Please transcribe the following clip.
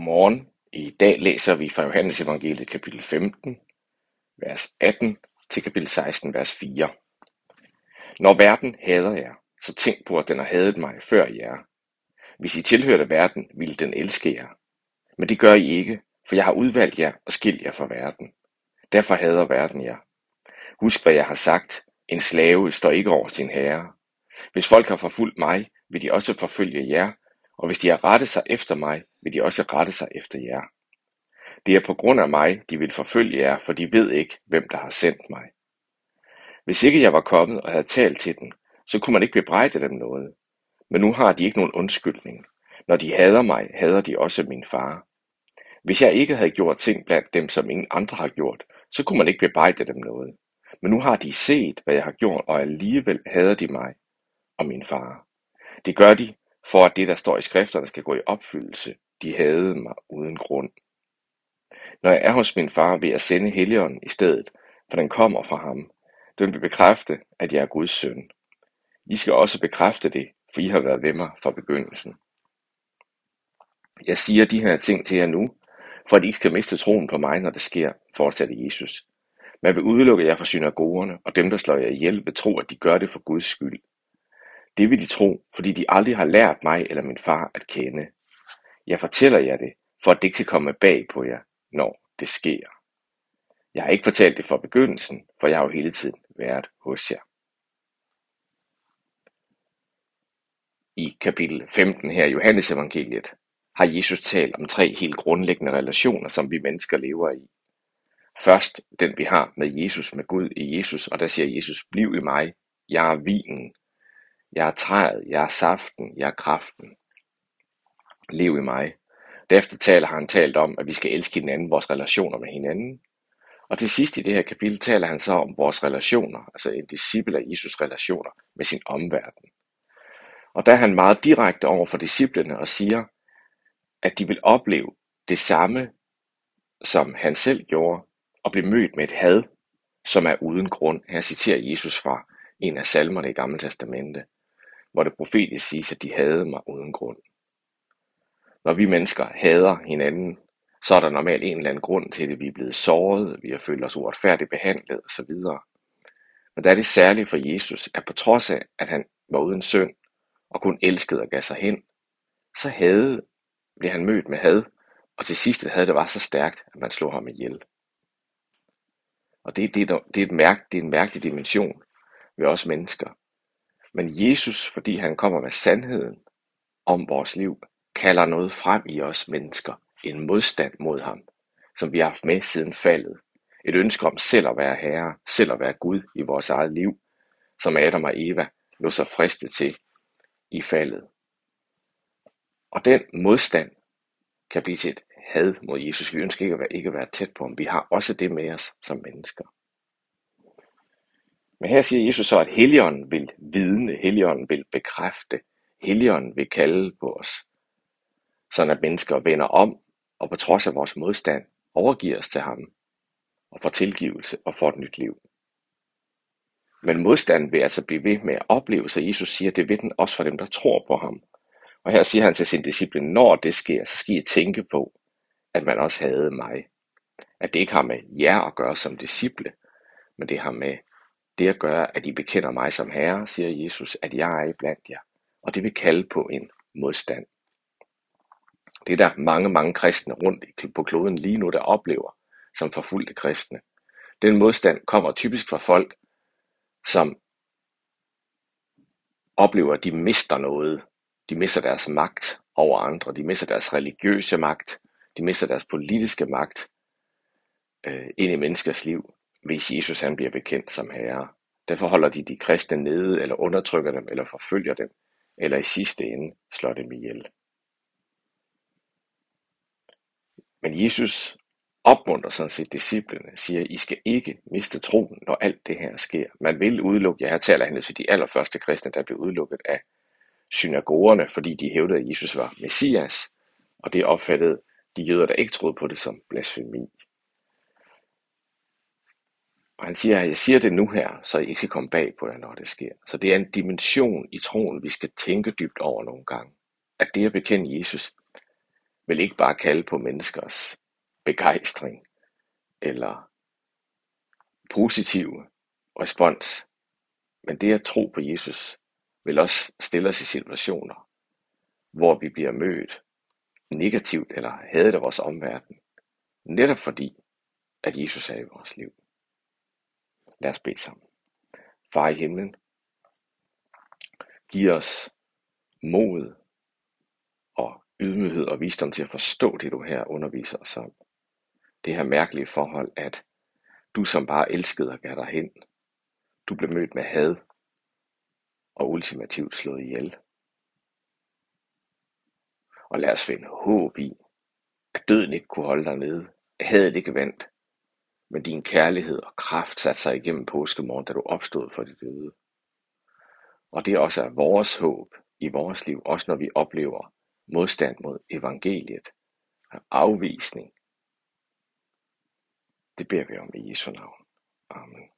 Godmorgen. I dag læser vi fra Johannes evangeliet kapitel 15, vers 18 til kapitel 16, vers 4. Når verden hader jer, så tænk på, at den har hadet mig før jer. Hvis I tilhørte verden, ville den elske jer. Men det gør I ikke, for jeg har udvalgt jer og skilt jer fra verden. Derfor hader verden jer. Husk, hvad jeg har sagt. En slave står ikke over sin herre. Hvis folk har forfulgt mig, vil de også forfølge jer, og hvis de har rettet sig efter mig, vil de også rette sig efter jer. Det er på grund af mig, de vil forfølge jer, for de ved ikke, hvem der har sendt mig. Hvis ikke jeg var kommet og havde talt til dem, så kunne man ikke bebrejde dem noget. Men nu har de ikke nogen undskyldning. Når de hader mig, hader de også min far. Hvis jeg ikke havde gjort ting blandt dem, som ingen andre har gjort, så kunne man ikke bebrejde dem noget. Men nu har de set, hvad jeg har gjort, og alligevel hader de mig og min far. Det gør de, for at det, der står i skrifterne, skal gå i opfyldelse. De havde mig uden grund. Når jeg er hos min far, vil jeg sende Helligånden i stedet, for den kommer fra ham. Den vil bekræfte, at jeg er Guds søn. I skal også bekræfte det, for I har været ved mig fra begyndelsen. Jeg siger de her ting til jer nu, for at I skal miste troen på mig, når det sker, fortsatte Jesus. Man vil udelukke jer fra synagogerne, og dem, der slår jer ihjel, vil tro, at de gør det for Guds skyld. Det vil de tro, fordi de aldrig har lært mig eller min far at kende. Jeg fortæller jer det, for at det ikke skal komme bag på jer, når det sker. Jeg har ikke fortalt det fra begyndelsen, for jeg har jo hele tiden været hos jer. I kapitel 15 her i Johannes evangeliet har Jesus talt om tre helt grundlæggende relationer, som vi mennesker lever i. Først den vi har med Jesus, med Gud i Jesus, og der siger Jesus, bliv i mig, jeg er vinen, jeg er træet, jeg er saften, jeg er kraften. Lev i mig. Derefter taler han talt om, at vi skal elske hinanden, vores relationer med hinanden. Og til sidst i det her kapitel taler han så om vores relationer, altså en disciple af Jesus relationer med sin omverden. Og der er han meget direkte over for disciplene og siger, at de vil opleve det samme, som han selv gjorde, og blive mødt med et had, som er uden grund. Her citerer Jesus fra en af salmerne i Gamle Testamente hvor det profetisk siges, at de havde mig uden grund. Når vi mennesker hader hinanden, så er der normalt en eller anden grund til det. Vi er blevet såret, vi har følt os uretfærdigt behandlet osv. Men der er det særligt for Jesus, at på trods af, at han var uden synd og kun elskede og gav sig hen, så havde, blev han mødt med had, og til sidst havde det var så stærkt, at man slog ham ihjel. Og det, det, det, er et mærke, det er en mærkelig dimension ved os mennesker. Men Jesus, fordi han kommer med sandheden om vores liv, kalder noget frem i os mennesker, en modstand mod ham, som vi har haft med siden faldet. Et ønske om selv at være herre, selv at være Gud i vores eget liv, som Adam og Eva lå sig friste til i faldet. Og den modstand kan blive til et had mod Jesus. Vi ønsker ikke at være, ikke at være tæt på ham. Vi har også det med os som mennesker. Men her siger Jesus så, at Helligånden vil vidne, Helligånden vil bekræfte, Helligånden vil kalde på os, sådan at mennesker vender om og på trods af vores modstand overgiver os til ham og får tilgivelse og får et nyt liv. Men modstanden vil altså blive ved med at opleve, så Jesus siger, at det ved den også for dem, der tror på ham. Og her siger han til sin disciple, når det sker, så skal I tænke på, at man også havde mig. At det ikke har med jer at gøre som disciple, men det har med det at gøre, at I bekender mig som Herre, siger Jesus, at jeg er blandt jer. Og det vil kalde på en modstand. Det er der mange, mange kristne rundt på kloden lige nu, der oplever som forfulgte kristne. Den modstand kommer typisk fra folk, som oplever, at de mister noget. De mister deres magt over andre. De mister deres religiøse magt. De mister deres politiske magt øh, ind i menneskers liv hvis Jesus han bliver bekendt som herre. Derfor holder de de kristne nede, eller undertrykker dem, eller forfølger dem, eller i sidste ende slår dem ihjel. Men Jesus opmuntrer sådan set disciplene, siger, I skal ikke miste troen, når alt det her sker. Man vil udelukke, ja her taler han til de allerførste kristne, der blev udelukket af synagogerne, fordi de hævdede, at Jesus var Messias, og det opfattede de jøder, der ikke troede på det, som blasfemi. Og han siger, at jeg siger det nu her, så I ikke skal komme bag på jer, når det sker. Så det er en dimension i troen, vi skal tænke dybt over nogle gange. At det at bekende Jesus, vil ikke bare kalde på menneskers begejstring eller positive respons, men det at tro på Jesus vil også stille os i situationer, hvor vi bliver mødt negativt eller hadet af vores omverden, netop fordi, at Jesus er i vores liv. Lad os bede sammen. Far i himlen, giv os mod og ydmyghed og visdom til at forstå det, du her underviser os om. Det her mærkelige forhold, at du som bare elskede og gav dig hen, du blev mødt med had og ultimativt slået ihjel. Og lad os finde håb i, at døden ikke kunne holde dig nede, at hadet ikke vandt, men din kærlighed og kraft satte sig igennem påskemorgen, da du opstod for det døde. Og det også er vores håb i vores liv, også når vi oplever modstand mod evangeliet, afvisning. Det beder vi om i Jesu navn. Amen.